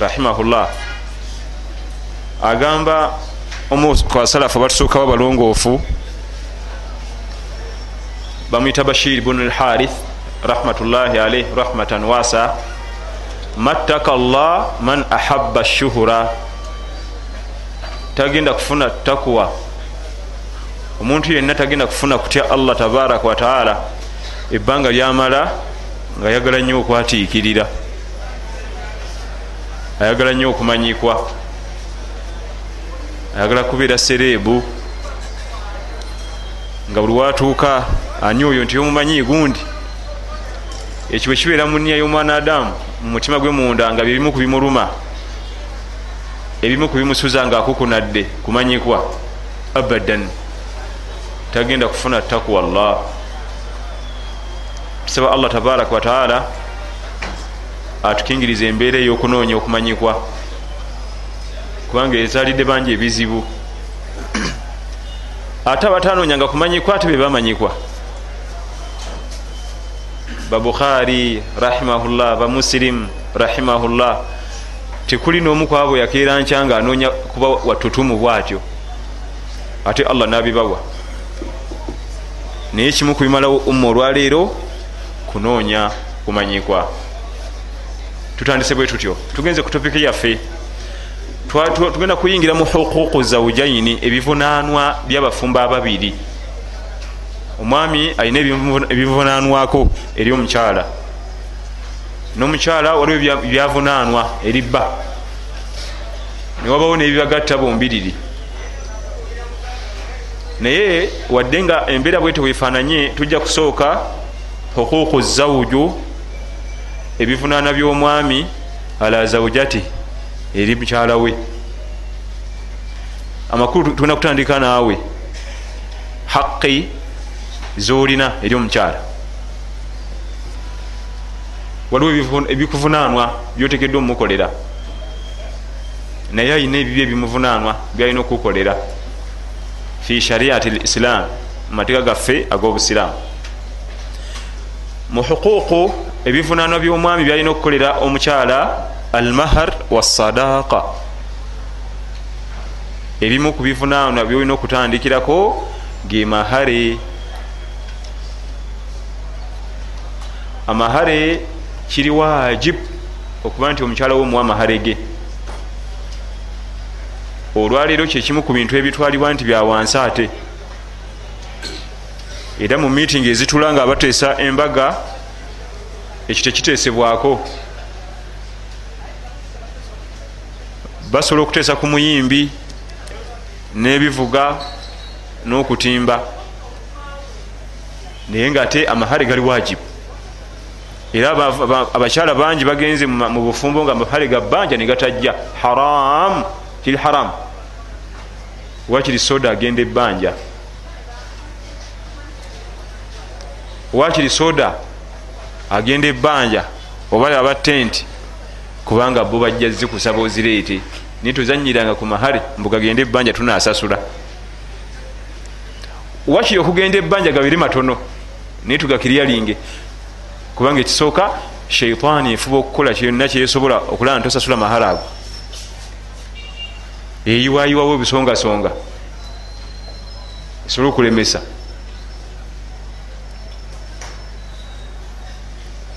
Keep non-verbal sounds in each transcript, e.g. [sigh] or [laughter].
rahimahullah. Agamba omu kwasalafu abatusookawo balongoofu bamwita bashir bunu lharith rahmatullahi alaih rahmatan wasa mattaka llah man ahabba shuhura tagenda kufuna takuwa omuntu yenna tagenda kufuna kutya allah tabaraka wataala ebbanga lyamala nga ayagala nnyo okwatiikirira ayagala nnyo okumanyikwa. Ayagala kubeera sereebu. Nga buli watuuka ani oyo nti omumanyi gundi? Ekyo bwe kibeera mu nniya y'omwana adamu mu mutima gwe munda nga byebimu ku bimuluma. Ebimu ku bimusuza nga akukunadde kumanyikwa. Abadan. Tagenda kufuna takwa llah tusaba allah tabaraka wataala atukingiriza embeera ey'okunoonya okumanyikwa kubanga ezalidde bangi ebizibu. [clears throat] Ate abatanoonyanga kumanyikwa ate be bamanyikwa. Babukhari rahimahullah bamusilimu rahimahullah tekuli n'omu kwabo yakeera nkya nga anoonya kuba watutumu bwatyo. Ate allah nabibawa. Naye kimu kubimalawo umma olwaleero kunoonya kumanyikwa tutandise bwe tutyo. Tugenze ku topiki yaffe tugenda kuyingira mu huququ zawjaini ebivunanwa byabafumba ababiri. Omwami alina ebivunanwako eri omukyala. N'omukyala waliwo byavunanwa eri bba. Newabawo nebibagatta bombiriri naye wadde nga embeera bwete weefaananye tujja kusooka huququ zawuju ebivunaana by'omwami ala zawujati eri mukyala we. Amakulu tugenda kutandika naawe. Haqi zolina eri omukyala. Waliwo ebikuvunaanwa byotekedde omumukolera naye ayina ebibi ebimuvunaanwa byalina okukolera. Fi shariati lislam mumateeka gaffe ag'obusiraamu mu huquuqu ebivunaanwa by'omwami byalina okukolera omukyala almahar wasadaqa ebimu ku bivunaanwa byolina okutandikirako ge mahare amahare kiri wajibu okuba nti omukyala we omuwa amahare ge. Olwaleero kyekimu ku bintu ebitwalibwa nti byawansi ate era mu miitingi ezitula nga abateesa embaga ekyo tekiteesebwako. Basobola okuteesa ku muyimbi n'ebivuga n'okutimba. Naye nga ate amahale gali wajibu era abakyala bangi bagenze mu bufumbo nga amahale ga bbanja ne gatajja. Haram kiri haramu wakiri soda agenda ebbanja wakiri soda agenda ebbanja oba aba tenti kubanga bo bajja zikusaba ozireete naye tozanyiranga ku mahale mbugagenda ebbanja tunasasula wakiri okugenda ebbanja gabiri matono naye tugakiryalinge kubanga ekisooka sheitaani efuba okukola kyonna kyesobola okulaba ntosasula mahale ago. Eyiwayiwawo ebisongasonga esobola okulemesa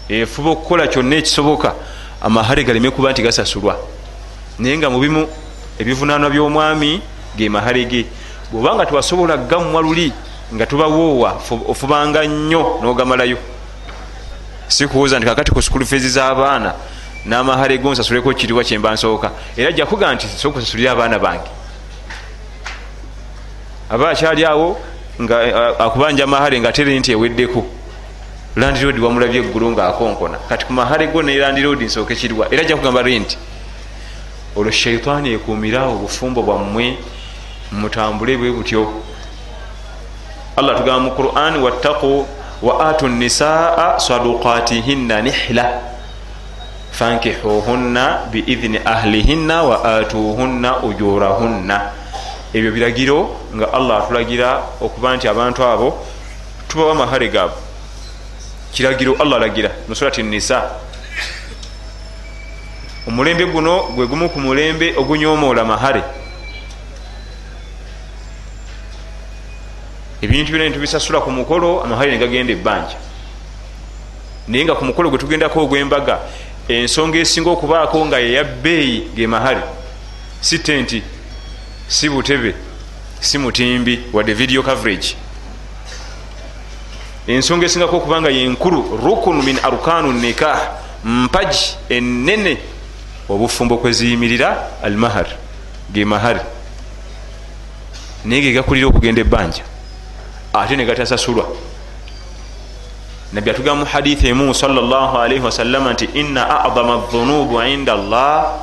efuba okukola kyonna ekisoboka amahale galeme kuba nti gasasulwa. Naye nga mubimu ebivunanwa by'omwami ge mahale ge bwobanga tewasobola gammwa luli nga tubawoowa ofubanga nnyo n'ogamalayo. Sikuwuza nti kakati ku sukulu fezi z'abaana n'amahale go nsasuleko kiriwa kyemba nsooka. Era jakuga nti soka kusasulira abaana bange. Aba akyali awo nga akubanja amahale nga tere nti eweddeko landirodi wamulabye eggulu ngaakonkona kati ku mahale go ne landirodi nsooke kiriwa era jakugamba renti olwo shaitaani ekuumirawo obufumbo bwammwe mutambule bwe butyo. Allah tugamba mu quran wattaqu wa atu nisaa sadukatihinna nihla. Fankihuhunna biidhini ahlihinna wa atuhunna ujurahunna. Ebyo biragiro nga allah atulagira okuba nti abantu abo tubawa amahale gaabo kiragiro allah alagira. Musurati nisa. Omulembe guno gwe gumu ku mulembe ogunyomoola mahare ebintu byona nitubisasula ku mukolo amahare negagenda ebbanja. Naye nga ku mukolo gwe tugendako ogwembaga ensonga esinga okubaako nga yeyabbeeyi ge mahare si tenti si butebe si mutimbi wadde video coverage ensonga esingako okubanga yenkulu rukunu min arkanu nikah mpaji enene obufumbo kweziyimirira almahar ge mahar naye gegakulira okugenda ebbanja ate negatasasulwa nabbi atugamba mu hadithi emu salllahalaihi wasallama nti inna adama dhunubu inda llah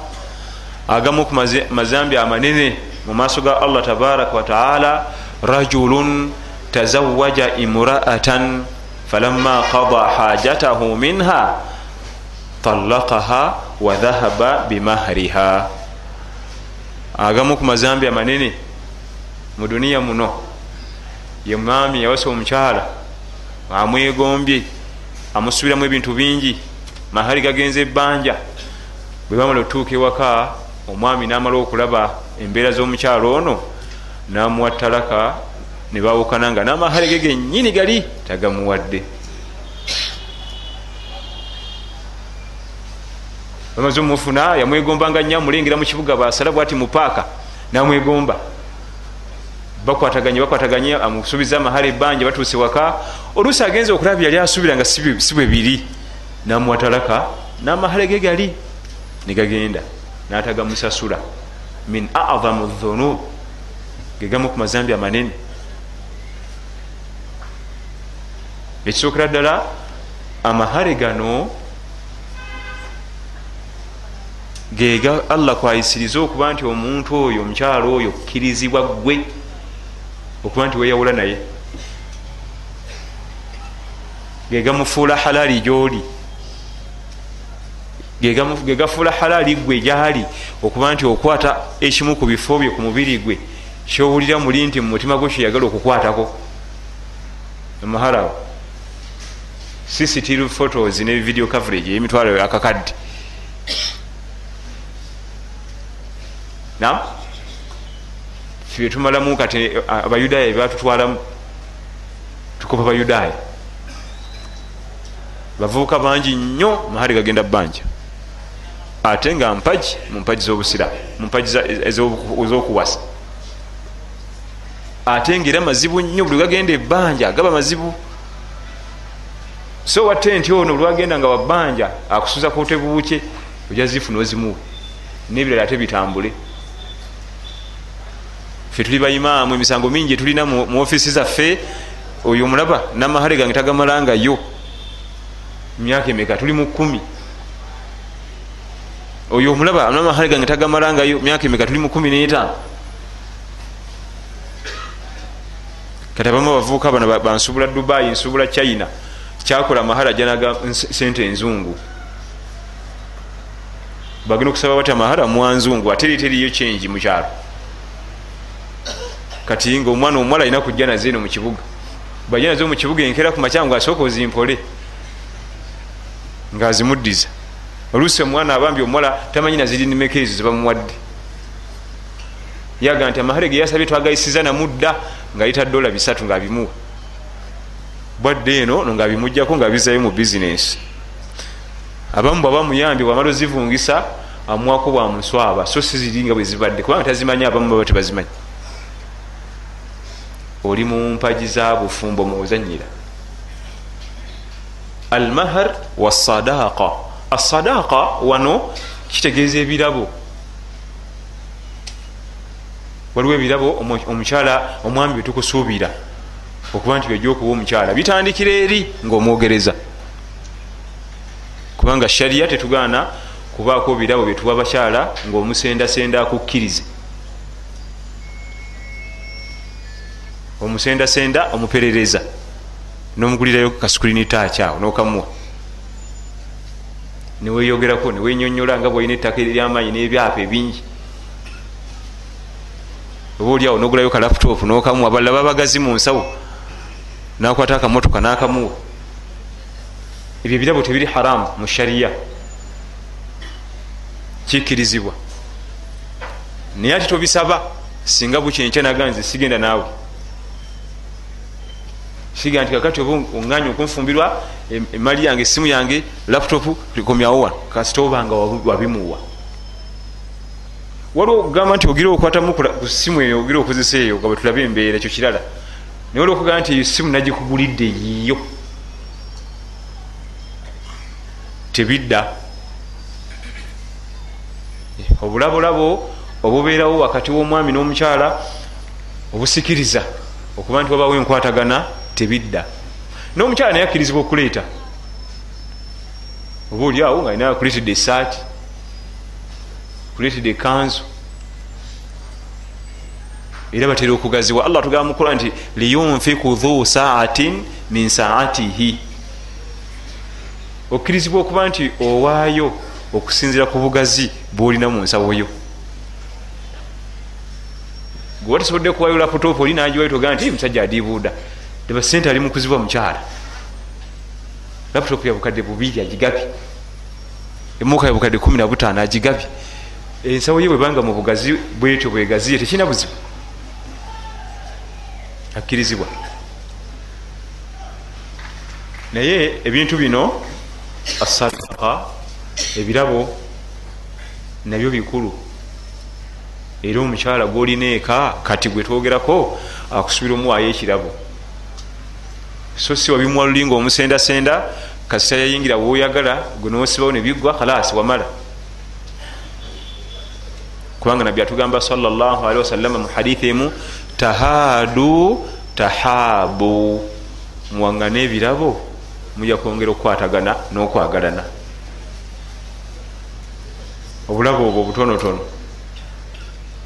agamu ku mazambi amanene mu maaso ga allah tabaraka wataala rajulun tazawaja imraatan falamma qada hajatahu minha talaqaha wa dhahaba bimahriha. Agamu ku mazambi amanene mu duniya muno ye mwami yawasa omukyala amwegombye amusubiramu ebintu bingi mahari gagenza ebbanja. Bwe bamala otuuka ewaka omwami namala okulaba embeera z'omukyalo ono namuwa talaka ne bawukana nga namahale ge genyini gali tagamuwadde. Bamaze omufuna yamwegombanga nnyo amulengera mu kibuga basala bwati mu paaka namwegomba. Bakwataganye bakwataganye amusuubiza amahale ebbanja batuuse waka. Oluusi agenza okulaba yali asuubira nga si bwe biri. Namuwa talaka namahale ge gali. Negagenda natagamusasula min azamu dhunub gegamu ku mazambi amanene ekisookera ddala amahare gano gega allah kwayisiriza okuba nti omuntu oyo omukyalo oyo kkirizibwa gwe okuba nti weyawula naye. Gegamufuula halali gyoli. Gegafuula halali gwe gyali okuba nti okwata ekimu ku bifo bye ku mubiri gwe kyowulira muli nti mumutima gwe kyeyagala okukwatako. Amahalawo cctv photos ne video coverage emitwalo akakadde. Nam fyetumalamu kati abayudaaya bebatutwalamu tukopa bayudaaya bavubuka bangi nnyo mahari gagenda bbanja. Ate nga mpaji mu mpaji zobusira mu mpaji ezokuwasa. Ate ngaera mazibu nnyo buli gagenda ebbanja gaba mazibu so watte nti ono lwagenda nga wabbanja akusuza kotebubuke oja zifuna ozimuwe. Nebirala ate bitambule. Fe tuli baimaamu emisango mingi tulina mu ofisi zaffe oyo omulaba namahale gange tagamalangayo. Myaka emeka? Tuli mu kumi oyo omulaba namahale gange tagamalangayo myaka emeka? Tuli mu kumi n'etaano. Kati abamu abavubuka bano bansubula dubai nsubula china kyakola mahara janaga sente enzungu. Bagenda okusaba bati amahara mwanzungu ate eri teriyo kyenji mukyalo kati nga omwana omuwala alina kujja naze eno mukibuga bajja nazo mukibuga enkera ku makyangu asooka ozimpole ngaazimuddiza oluusi omwana abambi omuwala tamanyi nazirinimeka ezo zebamuwadde yaga nti amahare ge yasabye twagayisiza namudda ngaayita dola bisatu ngaabimuwa bwadde eno no ngaabimugjako ngaabizayo mu bizinesi abamu bwaba muyambye bwamala ozivungisa amuwako bwamuswaba so siziringa bwe zibadde kubanga tazimanyi abamu baba tebazimanyi. Oli mu mpagi za bufumbo muuzanyira almahar wasadaqa asadaqa wano kitegeeza ebirabo. Waliwo ebirabo omukyala omwami byetukusuubira okuba nti byojja okuwa omukyala bitandikira eri ngaomwogereza kubanga shariya tetugaana kubaako birabo byetuwa abakyala ngaomusendasenda akukkirize. Omusendasenda omuperereza nomugulirayo kasukulini taakyawo nokamuwa neweyogerako newenyonyola nga bwolina ettaka eryamaanyi nebyapa ebingi. Oba oliawo nogulayo ka laptop nokamuwa balala babagazi mu nsawo nakwata akamotoka nakamuwa. Ebyo ebirabo tebiri haramu mu shariya kikkirizibwa. Naye ati tobisaba singa bukyenkya naganze sigenda naawe. Kiga nti kakati oba oŋŋanya okunfumbirwa emali yange esimu yange laputopu likomyawo wano. Kasita obanga wabimuwa. Waliwo okugamba nti ogira okukwatamu ku simu eyo ogira okozesa eyo nga bwetulabe embeera ekyo kirala naye waliwo okugamba nti eyo simu nagikugulidde yiyo tebidda. Obulabulabo obubeerawo wakati w'omwami n'omukyala obusikiriza okuba nti wabawo enkwatagana tebidda. N'omukyala naye akkirizibwa okuleeta. Oba oli awo nga alina akuleetedde esaati kuleetedde ekanzu era batera okugaziwa. Allah tugamba mukola nti liyunfiku dhu saatin min saatihi. Okkirizibwa okuba nti owaayo okusinzira ku bugazi bwolina mu nsawoyo gwe watasobodde kuwayo laputopu oli nagiwayo togaa nti musajja adiibuuda. Eba sente ali mukuziba mukyala laputopu yabukadde bubiri agigabye. Emuka yabukadde kumi nabutaano agigabye. Ensawo ye bwebanga mu bugazi bwetyo bwegaziye tekina buzibu akkirizibwa. Naye ebintu bino asadaka ebirabo nabyo bikulu. Era omukyala gwolina eka kati gwe twogerako akusubira omuwaayo ekirabo. So si wabimuwa lulinga omusendasenda kasita yayingira woyagala gwe nosibawo nebiggwa khalasi wamala. Kubanga nabbi atugamba salli wasallama mu hadithi emu tahaadu tahaabu muwangana ebirabo muja kwongera okukwatagana n'okwagalana. Obulabo obwo obutonotono.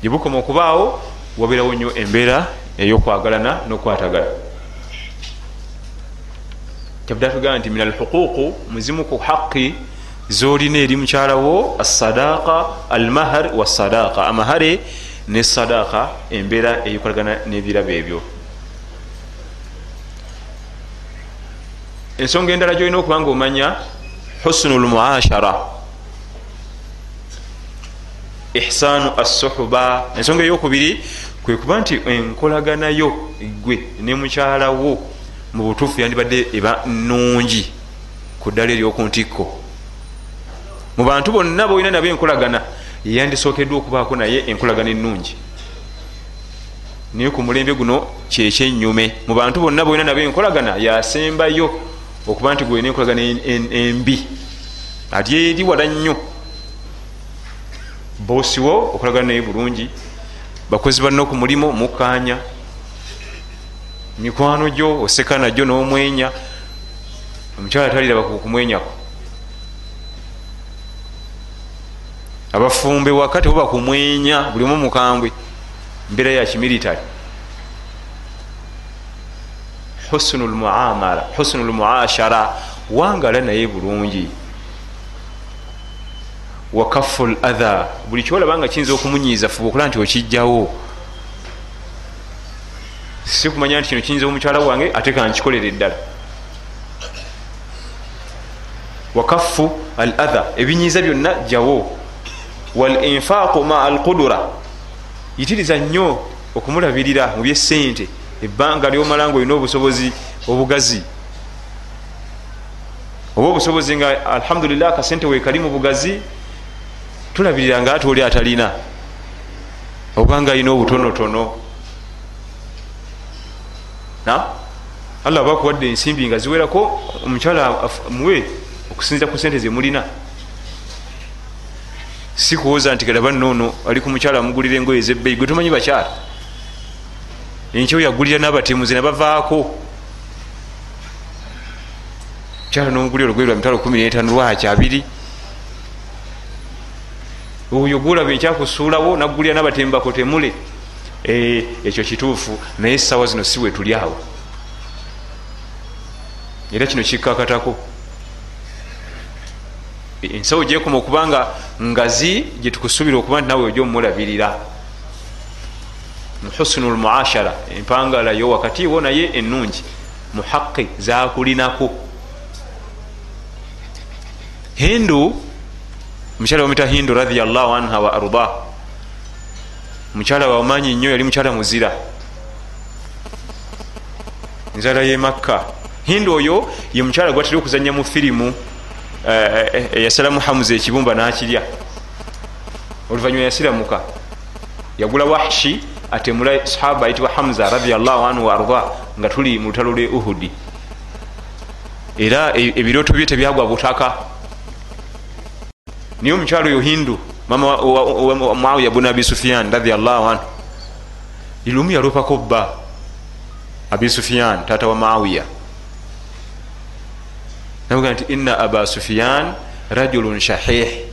Gyebukoma okubaawo wabeerawo nnyo embeera eyokwagalana n'okwatagana. Kyabudde atugamba nti min alhuquuqu muzimu ku haqi. Zolina eri mukyalawo asadaaka almahar wasadaaka amahare ne sadaaka embeera eyikolagana n'ebirabo ebyo ensonga endala gyolina okuba nga omanya husunu lmuashara ihsaanu assuhuba ensonga eyokubiri kwe kuba nti enkolaganayo gwe ne mukyalawo mu butuufu yandibadde eba nungi ku ddala eryokuntikko mu bantu bonna boolina nabo enkolagana yeyandisookeddwa okubaako naye enkolagana ennungi. Naye ku mulembe guno kyekyennyume mu bantu bonna boolina nabo enkolagana yasembayo okuba nti gwena enkolagana embi. Ati eri wala nnyo. Boosiwo okolagana naye bulungi. Bakozi banna ku mulimu mukkaanya mikwano gyo oseka najjo n'omwenya. Omukyala taliraba kumwenyako abafumbe wakati oba kumwenya buli omu mukambwe mbeera ya kimilitary. Husnu lmuamala husnu lmuashara wangala naye bulungi. Wakafu latha buli kyolabanga kiyinza okumunyiiza fuba okulaba nti okijjawo si kumanya nti kino kiyinza omukyala wange ate kankikolere eddala wakafu al atha ebinyiiza byonna jjawo wal infaqu maa alqudura yitiriza nnyo okumulabirira mu byesente ebbanga lyomala nga olina obusobozi obugazi. Oba obusobozi nga alhamdulillah akasente wekali mu bugazi tulabirira nga ate oli atalina. Obanga alina obutonotono. Allah aba akuwadde ensimbi nga ziwerako omukyala muwe okusinzira ku sente zemulina si kuwoza nti galaba noono ali ku mukyala amugulira engoye ezebbeyi gwe tomanyi bakyala? Enkyo yagulira n'abatemuzi nabavaako mukyala nomugulira olugoye lwa mitwalo kumi n'etaano lwaki abiri oyo gulaba ekyakusuulawo nagulira n'abatemu bakotemule. Ekyo kituufu naye essaawa zino si we tuli awo. Era kino kikkakatako ensawo gyekoma okubanga ngazi gyetukusuubira okuba nti nawe ojja omulabirira muhusunu lmuashara empangalayo wakati wo naye enungi muhaqi zakulinako hindu omukyala wamita hindu radiallahu anha wa arda. Mukyala wamanyi nnyo yali mukyala muzira. Nzala ye makka. Hindu oyo ye mukyala gwatera okuzanya mu firimu eyasalamu hamuza ekibumba nakirya. Oluvanyuma yasiramuka yagula wahshi atemula sahaba ayitibwa hamza radiallahu anhu wa arda nga tuli mu lutalo lwe uhudi era ebirooto bye tebyagwa butaka. Niye omukyalo oyo hindu mama muawiya bun abi sufiyan radiallahu anhu ilumu yalopako bba. Abi sufiyan tata wa muawiya nabuga nti inna aba sufiyan rajulun shahih.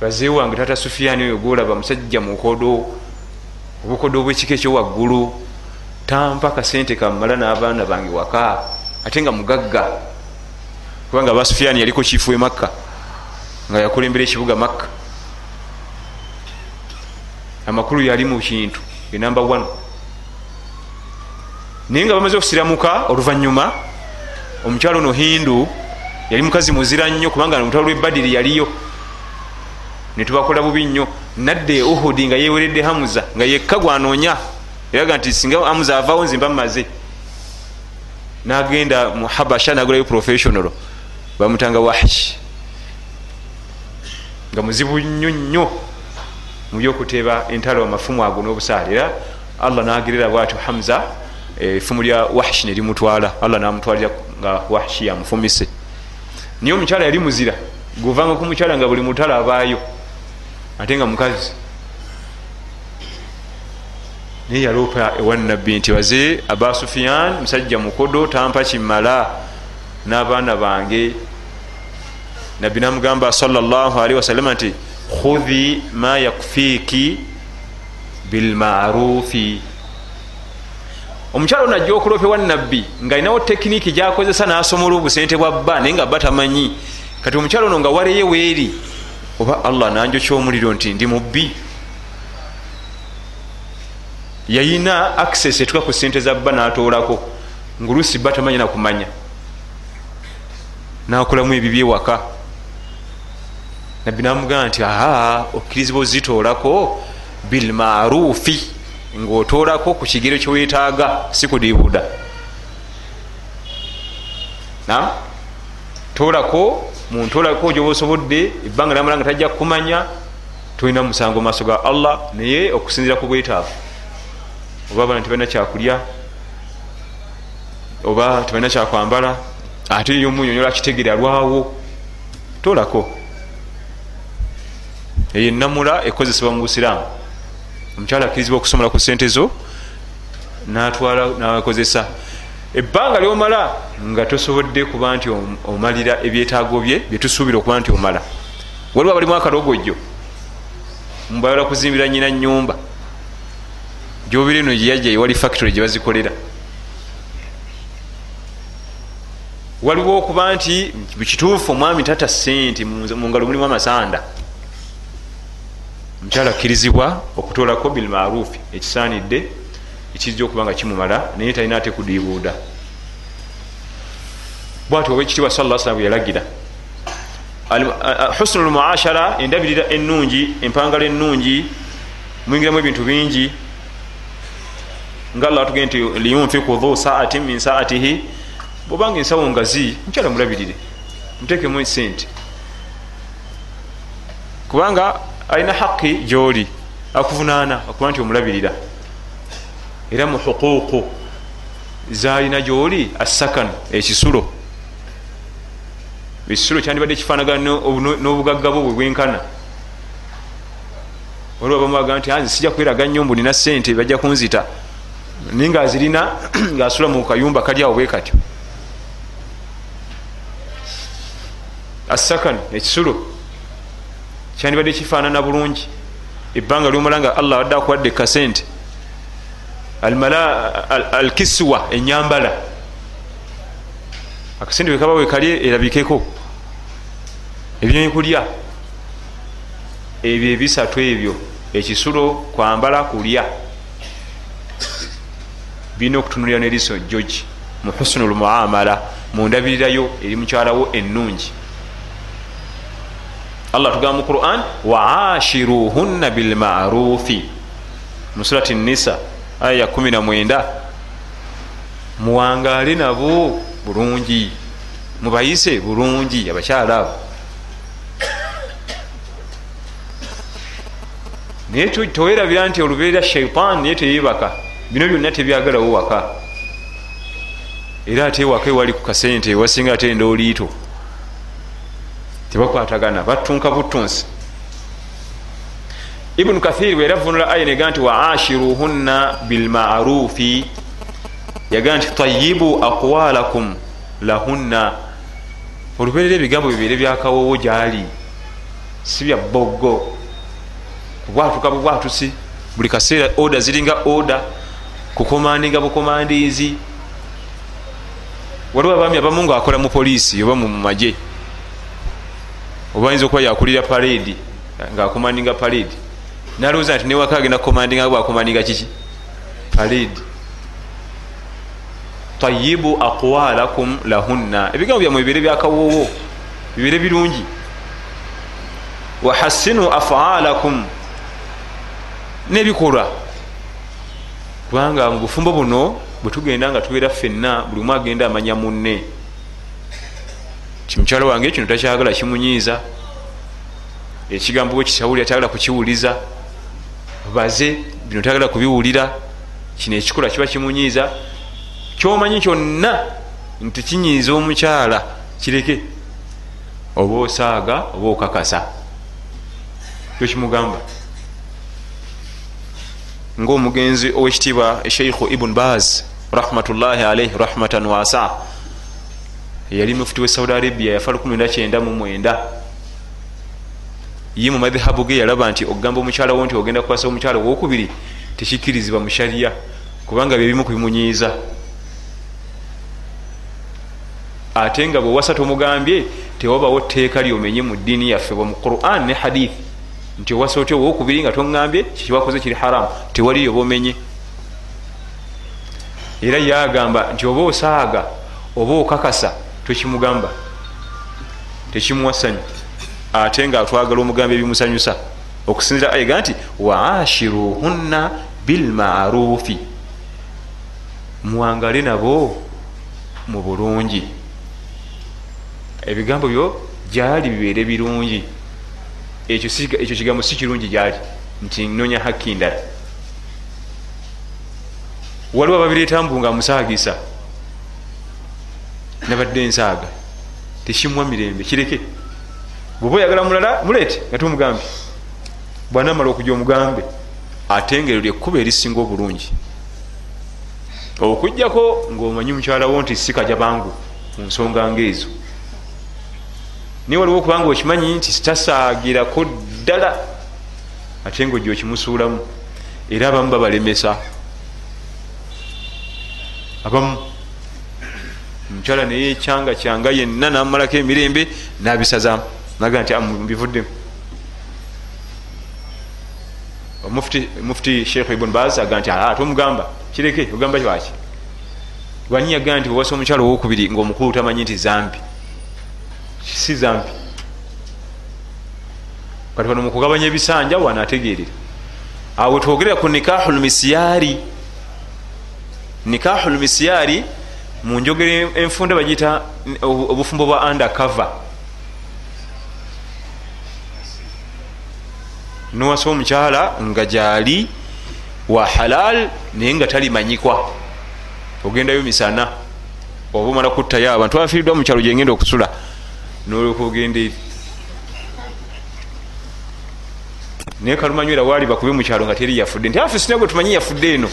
Bazee wange tata sufiyani oyo golaba musajja mukodo obukodo obwekika ekyowaggulu tampa kasente kammala n'abaana bange waka ate nga mugagga. Kubanga aba sufiyani yaliko kiifu e makka nga yakulembera ekibuga makka. Amakulu yali mu kintu enamba 1 naye nga bamaze okusiramuka oluvanyuma omukyalo ono hindu yali mukazi muzira nnyo kubanga olutalo lwebadiri yaliyo. Netubakola bubi nnyo. Nadde uhudi nga yeweredde hamuza nga yekka gwanoonya eraga nti singa hamuza avaawo nzimba mumaze nagenda mu habasha nagulayo professional. Bamutanga wahshi nga muzibu nnyo nnyo mubyokuteba entalo amafumu ago n'obusaale. Era allah nagerera bwatyo hamza efumu lya wahshi nerimutwala allah namutwalira nga wahshi yamufumise. Naye omukyala yali muzira. Govanga ku mukyala nga buli mutalo abaayo ate nga mukazi. Naye yaloopa ewanabbi nti baze aba sufiyan musajja mukodo tampa kimala. N'abaana bange nabbi namugamba salllahalihi wasalama nti khudhi ma yakfiiki bilmarufi omukyalo ono ajja okulopa ewanabbi ngaalinawo tekiniiki gyakozesa n'asomola obusente bwa bba naye nga bba tamanyi. Kati omukyalo ono nga waleyo weeri oba allah nanjo kyomuliro nti ndi mubbi. Yayina access etuka ku sente za bba natoolako ngaolusi bba tamanya nakumanya. Nakolamu ebibyewaka nabbi namugamba nti aa okkirizibwa ozitoolako bilmarufi ngaotoolako ku kigero kyewetaaga si kudibuda na? Toolako muntolako gyoba osobodde ebbanga lyamala nga tajja kukumanya tolina musango maaso ga allah naye okusinzira ku bwetaavu. Oba abana tebalina kyakulya oba tebalina kyakwambala ate yomunyonyola kitegere alwawo tolako eyo enamula ekozesebwa mu busiraamu omukyala akkirizibwa okusomera ku sente zo natwala nakozesa. Ebbanga lyomala nga tosobodde kuba nti omalira ebyetaago bye byetusuubira okuba nti omala. Waliwo abalimu akalogojjo mubayala kuzimbira nyina nyumba gyobire eno gyeyajja ewali factory gyebazikolera waliwo okuba nti kituufu omwami tata sente mungalo mulimu amasanda omukyala akkirizibwa okutoolako bilmarufi ekisaanidde ekijja okuba nga kimumala naye talina ate kudibuuda bwati obekitiibwa sa salam yalagira husnu lmuashara endabirira enungi empangalo enungi muyingiramu ebintu bingi nga allah atugee nti liyunfiku dhu saatin min saatihi bwobanga ensawo ngazi mukyala mulabirire mutekemu sente. Kubanga alina haqi gyoli akuvunaana okuba nti omulabirira. Era mu huquuqu zalina gyoli assakan ekisulo. Ekisulo kyandibadde kifanagana n'obugagga bwo bwe bwenkana. Waliwo bamubaga nti anze sijja kweraga nnyo mbu nina sente bajja kunzita. Naye nga azirina ngaasula mu kayumba kali awo bwe katyo. Assakan ekisulo kyandibadde kifaanana bulungi. Ebbanga lyomala nga allah wadde akuwadde kasente. Alkiswa enyambala akasente bwekaba wekali erabikeko. Ebyenkulya. Ebyo ebisatu ebyo. Ekisulo kwambala kulya. Birina okutunulira neriso george mu husunu lmuamala mundabirirayo eri mukyalawo ennungi allah tugamba mu quran waashiruhunna bilmarufi musurati nisa aya ya 19 muwangale nabo bulungi mubayise bulungi abakyala abo. Naye towerabira nti olubeerera shaitan naye teyebaka bino byonna tebyagalawo waka. Era ate waka ewali ku kasente ewasinga ate enda oliito tebakwatagana batunka butunsi. Ibunu kathiri weeravunula aya nega nti waashiruhunna bilmarufi. Yaga nti tayibu aqwalakum lahunna. Olubeerera ebigambo bibeere byakawowo gyali si bya boggo kubwatuka bubwatusi buli kaseera oda ziringa oda kukomandinga bukomandizi waliwo abaami abamu nga akola mu poliisi oba mu maje oba ayinza okuba yakulira paredi ngaakomandinga paredi nalowooza nti newaka agenda kukomandinga bwakomandinga kiki? Paredi tayibu aqwalakum lahunna. Ebigambo byamwe bibeere byakawoowo bibeere birungi. Wahasinu afaalakum. Nebikolwa. Kubanga mu bufumbo buno bwetugenda nga tubeera ffenna buli mu agenda amanya munne ti mukyalo wange kino takyagala kimunyiiza. Ekigambo bwe kisawulira tayagala kukiwuliza. Baze bino tayagala kubiwulira. Kino ekikola kiba kimunyiiza. Kyomanyi kyonna nti kinyiiza omukyala kireke. Oba osaaga oba okakasa. Kyokimugamba ngaomugenzi owekitiibwa sheikhu ibun baz rahmatullahi alaihi rahmatan wasa yali mufuti we saudi arabia yafa 19 ye mu madhabu ge yalaba nti okugamba omukyala wo nti ogenda kukwasa omukyala wokubiri tekikirizibwa mu shariya kubanga byebimu kubimunyiiza ate nga bwewasa tomugambye tewabawo tteeka lyomenye mu ddiini yaffe bwa mu quran ne hadithi nti owasa otya owokubiri nga toŋambye kikibakoze kiri haramu tewaliyo bomenye. Era yagamba nti oba osaaga oba okakasa tokimugamba tekimuwasanyu ate nga twagala omugamba ebimusanyusa okusinzira ayega nti waashiruhunna bilmarufi muwangale nabo mu bulungi. Ebigambo byo gyali bibeere birungi. Ekyo kigambo si kirungi gyali nti nonya hakki ndala waliwo ababireeta mbu nga musaagisa nabadde ensaaga. Tekimuwa mirembe kireke. Bweoba oyagala mulala muleete nga tumugambe bwanamala okujja omugambe ate ngero lyekkuba erisinga obulungi. Okugjako ngaomanyi mukyalawo nti sikaja bangu mu nsonga ngaezo naye waliwo okubanga okimanyi nti tasaagirako ddala ate nga ojja okimusuulamu. Era abamu babalemesa. Abamu omukyala naye ekyanga kyanga yenna namumalako emirembe nabisazamu naga nti mbivuddemu mufuti sheikh ibun baz aga nti ate omugamba kireke ogamba lwaki? Lwanyi yaga nti owasa omukyala owokubiri ngaomukulu tamanyi nti zambi. Si zambi. Kati bano mukugabanya ebisanja wanaategeerera awo twogerera ku nikahu lmisiyari nikahu lmisiyari mu njogero enfunda bagiyita obufumbo bwa undercover. Nowasa omukyala nga gyali wa halal naye nga talimanyikwa ogendayo misana oba omala kuttayo abantu abafiiriddwa mukyalo gyengenda okusula nolwoka ogenda eri. Naye kalumanywera waali bakube mukyalo nga teri yafudde nti afe sinagwe tumanyi yafudde eno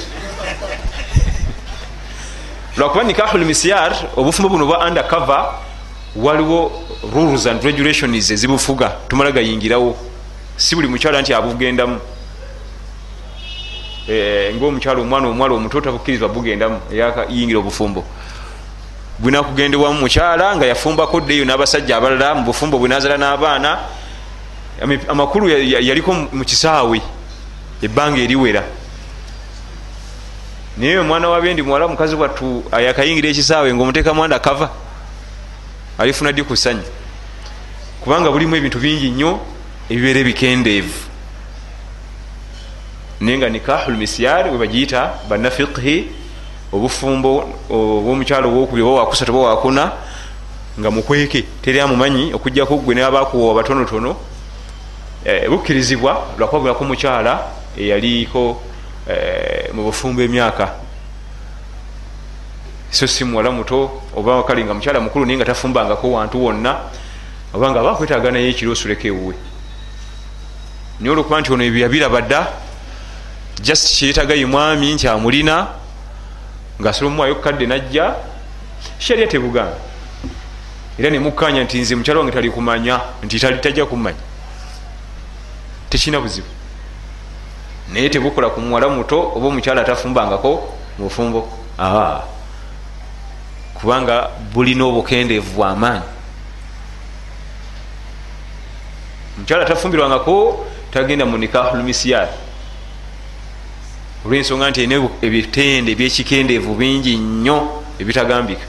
lwakuba nikahu lmisyar obufumbo buno bwa undercover waliwo rules and regulations ezibufuga. Tumala gayingirawo. Si buli mukyala nti abugendamu. E, ngaomukyala omwana omuwala omuto tabukkirizwa bugendamu yingira obufumbo. Bwinakugendebwamu mukyala nga yafumbako ddeeyo n'abasajja abalala mu bufumbo bwenazala n'abaana. Amakulu yaliko mu kisaawe. Ebbanga eriwera naye omwana wabendi muwala mukazi wattu yakayingira ekisaawe ngaomuteeka mwanda kava alifuna ddi ku ssanyu kubanga bulimu ebintu bingi nnyo ebibeera ebikendeevu naye nga nikahu lmisyari webagiyita banafiqhi obufumbo obwomukyalo owokubi oba wakusatu oba wakuna nga mukweke teri amumanyi okujjaku gwe nabakuwa batonotono eh, bukkirizibwa lwakwagulako mukyala eyaliko mu bufumbo emyaka. So si muwala muto oba kale nga mukyala mukulu naye nga tafumbangako wantu wonna oba nga bakwetaaga naye ekiro osuleko ewuwe. Naye olwokuba nti ono ebyo yabiraba dda just kyeyetaga ye mwami nti amulina ngaasobola omuwayo kukadde najja sharia tebuganda era nemukanya nti nze mukyala wange tali kumanya nti tajja kumanya. Tekirina buzibu naye tebukola ku muwala muto oba omukyala atafumbangako mubufumbo aa kubanga bulina obukendeevu bwamaanyi omukyala atafumbirwangako tagenda mu nikahulmisiyar olwensonga nti ene ebitende ebyekikendeevu bingi nnyo ebitagambika.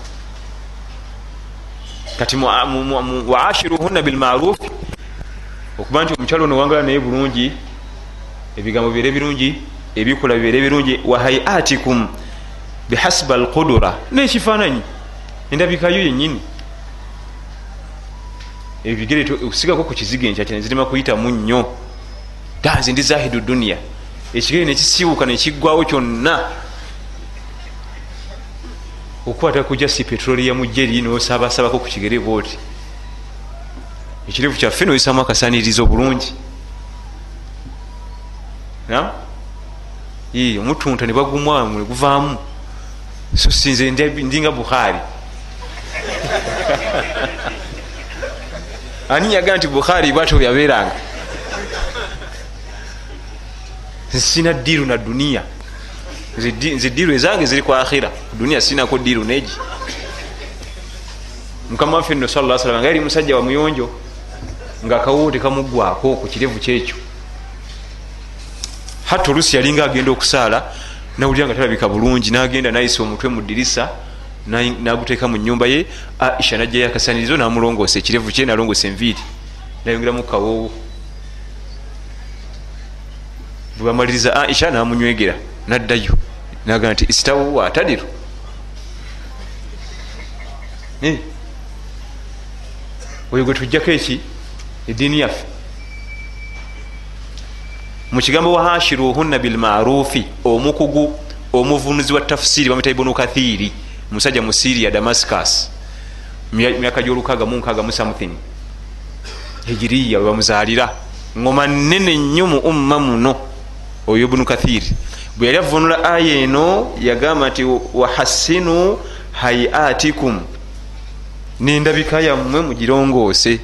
Kati waashiruhunna bilmarufi okuba nti omukyala ono wangala naye bulungi ebigambo bibeere birungi ebikola bibeere birungi wahaiatikum bihasiba alqudura. Nekifaananyi endabikayo yenyini ebigere osigako ku kiziga enkya kine zirima kuyitamu nnyo danze ndi zahidu duniya ekigere nekisibuka nekiggwawo kyonna. Okukwata kuja si petroli yamujeri nosabasabako ku kigere booti ekirevu kyaffe noyisamu akasanirizo bulungi omutunta nebagumwamu neguvaamu so sinze ndinga bukhari. [laughs] Ani yaga nti bukhari bwatyo byabeeranga? Sina diru na duniya nze diru ezange ziri ku akhira. Duniya sinako diru neji mukama waffe nno sala salam nga yali musajja wa muyonjo nga akawo tekamugwako ku kirevu kyekyo hatta olusi yalinga agenda okusaala nawulira nga talabika bulungi nagenda nayisa omutwe mu dirisa naguteeka mu nyumba ye aisha najjayo akasanirizo namulongoosa ekirevu kye nalongoosa enviiri. Nayongeramu kawoowo. Bwebamaliriza aisha namunywegera naddayo naga nti istawu watadiru oyo gwe tujjako eki? Ediini yaffe mu kigambo wahashiruhunna bilmarufi omukugu omuvunuzi wa tafsiri bamwita ibunu kathiri musajja mu siria damascus myaka gyolukaga munkaga mu something hijiriya webamuzalira ngoma nene nnyo mu umma muno oyo ibunu kathiri bwe yali avunula aya eno yagamba nti wahassinu hayatikum. Nendabika yammwe mugirongoose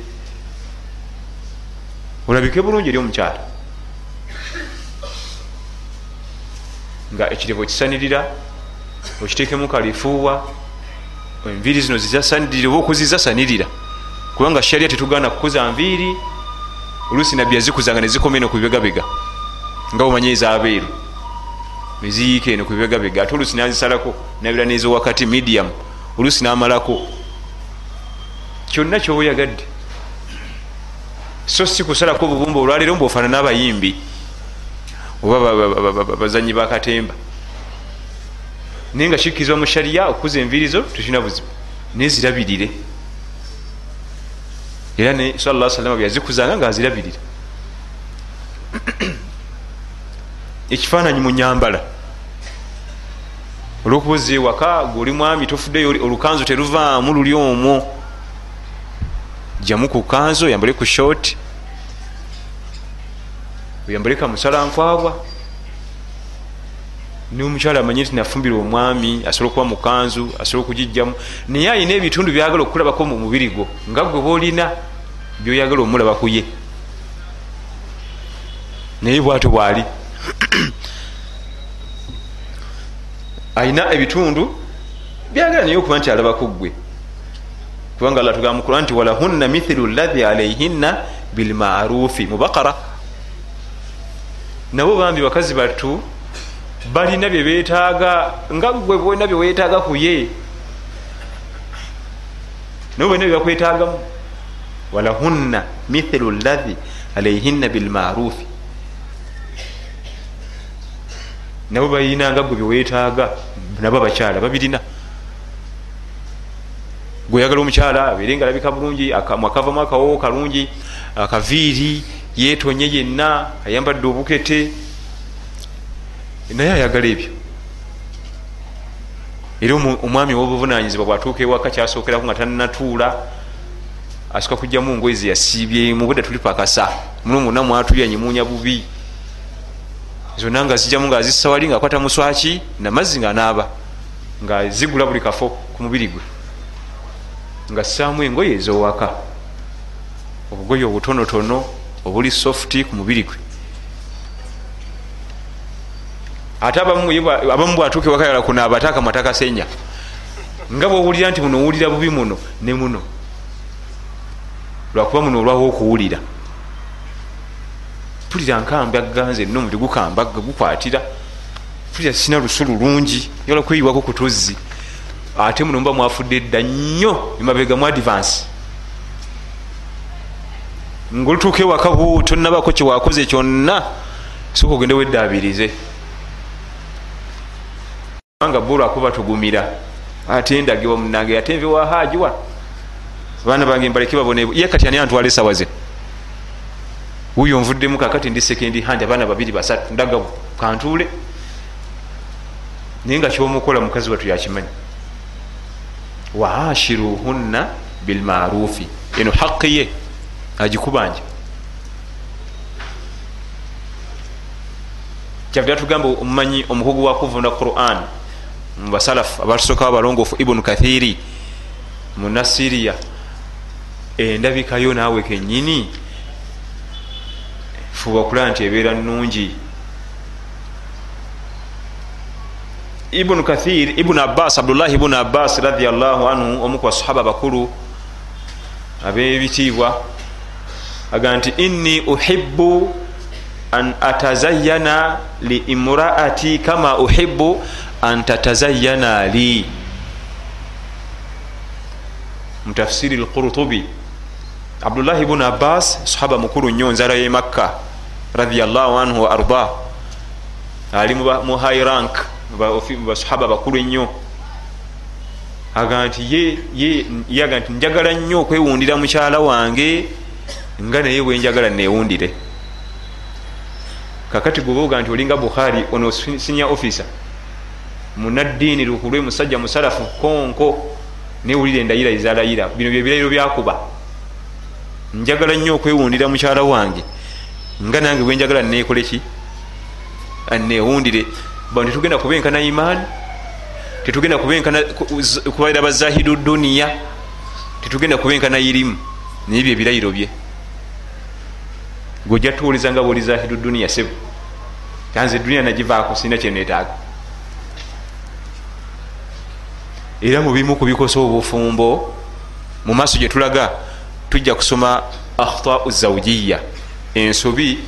olabike bulungi eri omukyala nga ekirevu okisanirira okiteekemu kalifuuwa enviiri zino zizasanirira oba okuzizasanirira. Kubanga sharia tetugana kukuza nviiri oluusi nabbi yazikuza nga nezikoma eno ku bibegabega nga bumanye ezaabeeru. Neziyiika eno ku bibegabega ate oluusi nazisalako nabira nezowakati medium oluusi namalako. Kyonna kyoba oyagadde so si kusalako obubumba olwaleero mbaofaana n'abayimbi oba bazanyi bakatemba naye nga kikkirizwa mu shariya okukuza envirizo tekirina buzibu. Nezirabirire era ne sala salama byazikuzanga nga azirabirira [clears throat] ekifaananyi mu nyambala. Olwokuba oza ewaka gweoli mwami tofuddeyo olukanzu teruvaamu luli omwo. Jamu ku kanzu oyambale ku short oyambale kamusalankwawa nomukyala amanye nti nafumbira omwami asobola okuba mukanzu asobola okugijjamu naye ayina ebitundu byagala okulabako mu mubiri gwo nga gwe boolina byoyagala omulaba ku ye. Naye bwatyo bwali. [clears throat] Ayina ebitundu byagala naye okuba nti alabaku gwe kubanga alla tugamba mukuran nti walahunna mithilu lahi alaihinna bilmarufi mubakara nabo bambi bakazi battu balina byebetaaga nga gwe bwena byewetaaga ku ye. Nabo bwena byebakwetaagamu walahunna mithilu lahi alaihinna bilmarufi nabo balinanga gwe byewetaaga nabo abakyala babirina. Gweyagala omukyala abeere nga alabika bulungi akavamu akawowo kalungi akaviiri yetonye yenna ayambadde obukete naye ayagala ebyo. Era omwami wobuvunanyizibwa bwatuuka ewaka kyasookeraku nga tanatuula asuka kujjamu ngoye zeyasiibyemu bwedda tuli pakasa. Muno mwonna mwatulyanyimunya bubi. Zonna nga zijjamu nga azisawali nga akwata muswaki namazzi nga anaaba nga zigula buli kafo ku mubiri gwe. Nga ssaamu engoye ezowaka. Obugoye obutonotono obuli softi ku mubiri gwe. Ate abamu bwatuuka ewakayala kunaaba ate akamwa takasenya nga bwowulira nti muno owulira bubi muno ne muno. Lwakuba muno olwawo okuwulira. Pulira nkamba ganze no omuli gukambaga gukwatira. Pulira sina lusu lulungi yola kweyiwako ku tuzzi ate muno muba mwafudde dda nnyo emabega mu advance ngaolutuuka ewaka bu tonabako kyewakoze kyonna? Soka ogende weddaabirize kubanga bo lwakuba tugumira. Ate ndagibwa munange ate nve wahajiwa abaana bange mbaleke babone. Ye kati ani antwala esawa ze? Wuyo nvuddemu kakati ndi sekendi handi abaana babiri basatu. Ndaga kantuule. Naye nga kyomukola mukazi watu yakimanyi. Waashiruhunna bilmarufi eno haqi ye agikubanja kyavira tugamba omumanyi omukugu wa kuvunda quran mubasalafu abatusooka abalongoofu ibunu kathiri munasiriya endabikayo naawe kenyini fuba okulaba nti ebeera nungi ibunu kathir ibunu abbas abdullahi ibunu abbas radiallahu anhu omu ku basahaba bakulu abebitiibwa aga nti inni uhibu an atazayana li imraati kama uhibu an tatazayana li. Mutafsiri lqurtubi abdullahi bunu abbas sahaba mukulu nnyo nzala ye makka radiallahu anhu wa arda. Ali mu high rank mubasahaba bakulu ennyo aga nti yaga nti njagala nnyo okwewundira mukyala wange nga naye bwenjagala newundire kakati gwebaoga nti olinga bukhari ono sinya officer munaddiini lukulwe musajja musalafu konko newulire endayira ezalayira bino byebirayiro byakuba. Njagala nnyo okwewundira mukyala wange nga nange bwenjagala nekoleki newundire ba tetugenda kubenkana imaani tetugenda kubenkana kubaira bazahidu duniya tetugenda kubenkana irimu. Naye byo ebirayiro bye gweojja tuwuliza nga bwoli zahidu duniya sebo kanze duniya nagivaako sina kyenetaaga era mubimu kubikosa obufumbo mu maaso gyetulaga tujja kusoma akhtau zawjiya ensobi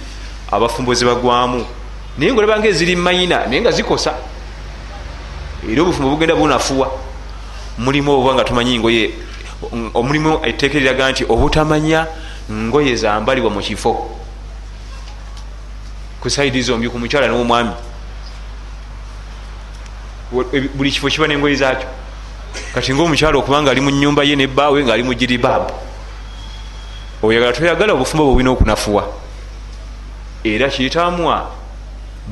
abafumbo zebagwamu naye ngaolabanga eziri mayina naye nga zikosa. Era obufumbo bugenda bunafuwa. Mulimu obuba nga tumanyi ngoye omulimu etteeka eriraga nti obutamanya ngoye zambalibwa mu kifo ku saidi zombi ku mukyala n'omwami. Buli kifo kiba nengoye zakyo kati ngaomukyala okubanga ali mu nyumba ye nebbaawe ngaali mu jiribaabu oyagala toyagala obufumbo bwe bulina okunafuwa. Era kitamwa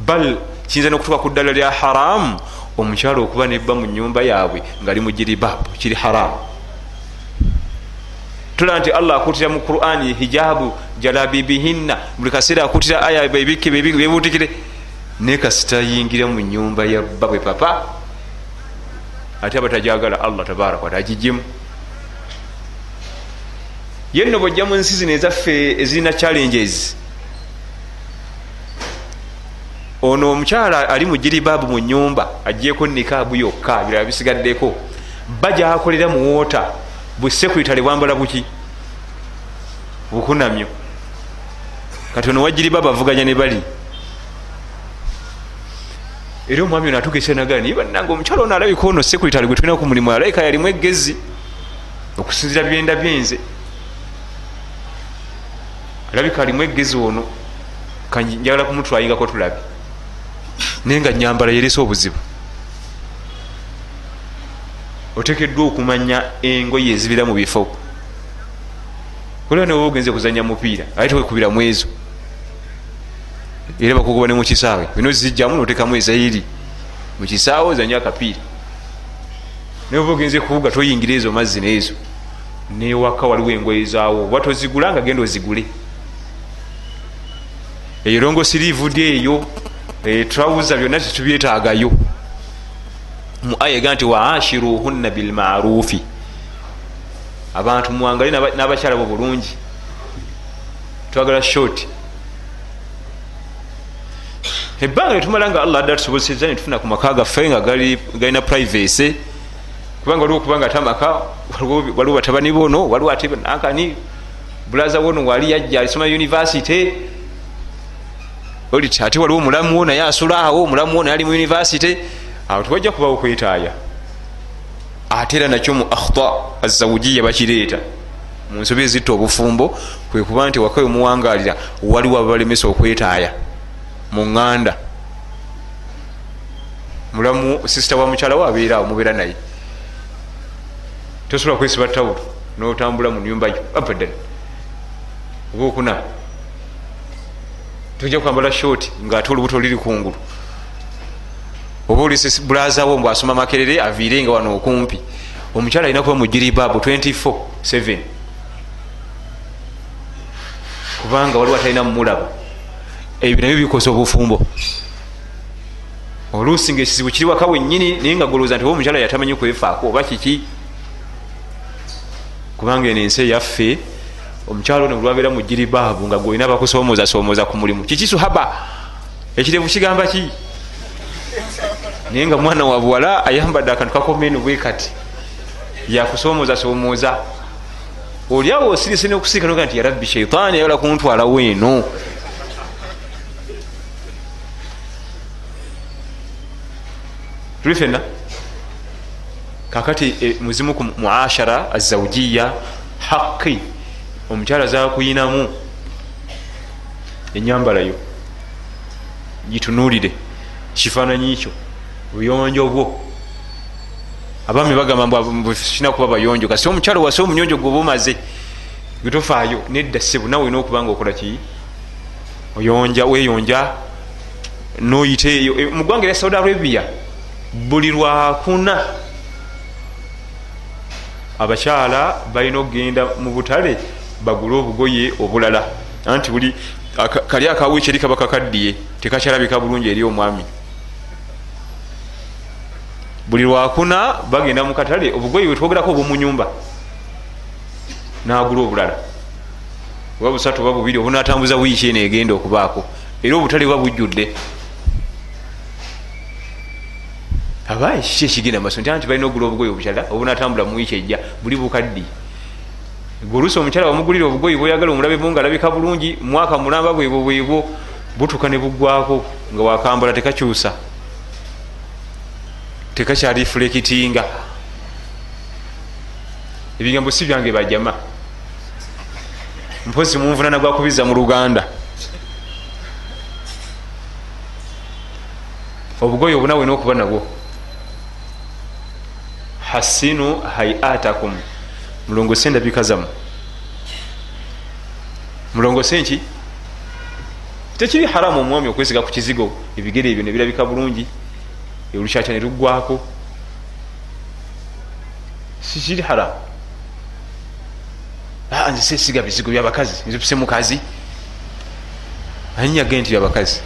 bal kiyinza nokutuka ku ddala lya haramu omukyala okuba nebba mu nyumba yaabwe ngaali mu jiribaabu kiri haramu tola nti allah akutira mu qurani hijabu jalabibihinna buli kaseera akutira aya bebikke bebutikire naye kasitayingira mu nyumba ya babwe papa. Ate abatajagala allah tabaraka watagijemu yenno bwojja mu nsi zino ezaffe ezirina challenges. Ono omukyala ali mu jiribaabu mu nyumba agyeko nikaabu yokka birala bisigaddeko. Baja akolera mu woota busekuritale bwambala buki? Bukunamyo kati ono wajiribaabu avuganya ne bali. Era omwami ono atugesa nagala naye bannanga omukyala ono alabika ono sekuritale gwe tulina ku mulimu alabika yalimu egezi okusinzira byenda byenze. Alabika alimu egezi ono kanjagala kumutwayingako tulabe. Naye nga nyambala yeresa obuzibu. Otekeddwa okumanya engoye ezibira mu bifo. Olaba nawe ogenze kuzanya mupiira ate tewekubiramu ezo era bakugoba ne mukisaawe bino zijjamu notekamu ezairi mukisaawe ozanya akapiira. Naye ogenze kuvuga toyingira ezo mazzi neezo newaka waliwo engoye zaawo. Oba tozigula nga genda ozigule. Eyo rongo sirivudi eyo? Trousa byonna tetubyetaagayo. Mu aya ega nti waashiruhunna bilmarufi abantu muwangali n'abakyala bo bulungi. Twagala short ebbanga lyetumala nga allah adda tusobozeseza netufuna ku maka gaffe nga galina privacy kubanga waliwo okubanga ate amaka waliwo batabani bono waliwo ate nankani bulaza wono wali yajja alisoma university olit ate waliwo omulamu wo naye asulaawo omulamu wo naye ali mu university awo tewajja kubawo kwetaaya. Ate era nakyo mu akhta azawujiya bakireeta. Mu nsobi ezitta obufumbo kwe kuba nti waka omuwangalira waliwo ababalemesa okwetaaya mu ŋŋanda mulamu sisita wa mukyalawo abeeraawo mubeera naye. Tosobola kwesiba tawulo notambula mu nyumba yo abadan oba okuna? Tojja kwambala shoti ngaate olubuto liri kungulu oba olisi bulazawo mbw asoma makerere aviire nga wano okumpi. Omukyala alina kuba mugiribabu 247 kubanga waliwo atalina mumulaba ebyo nabyo bikosa obufumbo. Oluusi nga ekizibu kiri waka wenyini naye nga golooza nti oba omukyala yatamanyi kwefaako oba kiki? Kubanga eno ensi eyaffe omukyalo ono lwabeera mugiribaabu nga golina bakusomooza somooza ku mulimu kiki suhaba? Ekirevu kigamba ki? Naye nga mwana wa buwala ayambadde akantu kakomenu bwe kati yakusomooza somooza oliawo osirise nokusiika noga nti yarabbi sheitaani ayagala kuntwalawo eno tuli fenna kakati e, muzimu ku muashara azawujiya haqi omukyala zakuyinamu enyambalayo gitunulire kifaananyi kyo. Buyonjo bwo. Abaami bagamba kina kuba bayonjo. Kasi omukyalo wasi omunyonjo gwe obumaze getofaayo nedda sebu nawe olina okuba nga okola ki? Oyonja weyonja noyita eyo mu ggwanga erya saudi arabia buli lwakuna abakyala balina okugenda mu butale bagule obugoye obulala. Anti buli kali akawiiki eri kaba kakaddiye tekakyalabika bulungi eri omwami. Buli lwakuna bagenda mu katale obugoye bwetwogerako obumunyumba nagula obulala. Oba busatu oba bubiri obunatambuza wiiki eno egenda okubaako. Era obutale buba bujjudde abaye kiki ekigenda maso nti anti balina ogula obugoye obukyala obunatambula mu wiiki ejja buli bukaddi. Golusi omukyala wamugulira obugoye bweyagala omulabemu nga alabika bulungi mwaka mulamba bwebwo bwebwo butuka ne buggwako nga wakambala tekakyusa. Tekakyali fulekitinga ebigambo si byange bajama. Mpozi munvunana gwakubiza mu luganda. Obugoye obunawe nokuba nabwo hasinu hayatakum. Mulongose endabika zamu mulongose nki tekiri haramu omwami okwesiga ku kizigo ebigere ebyo nebirabika bulungi olukyakya neluggwako sikiri haramu. Nze sesiga bizigo byabakazi nzipuse mukazi anyage nti byabakazi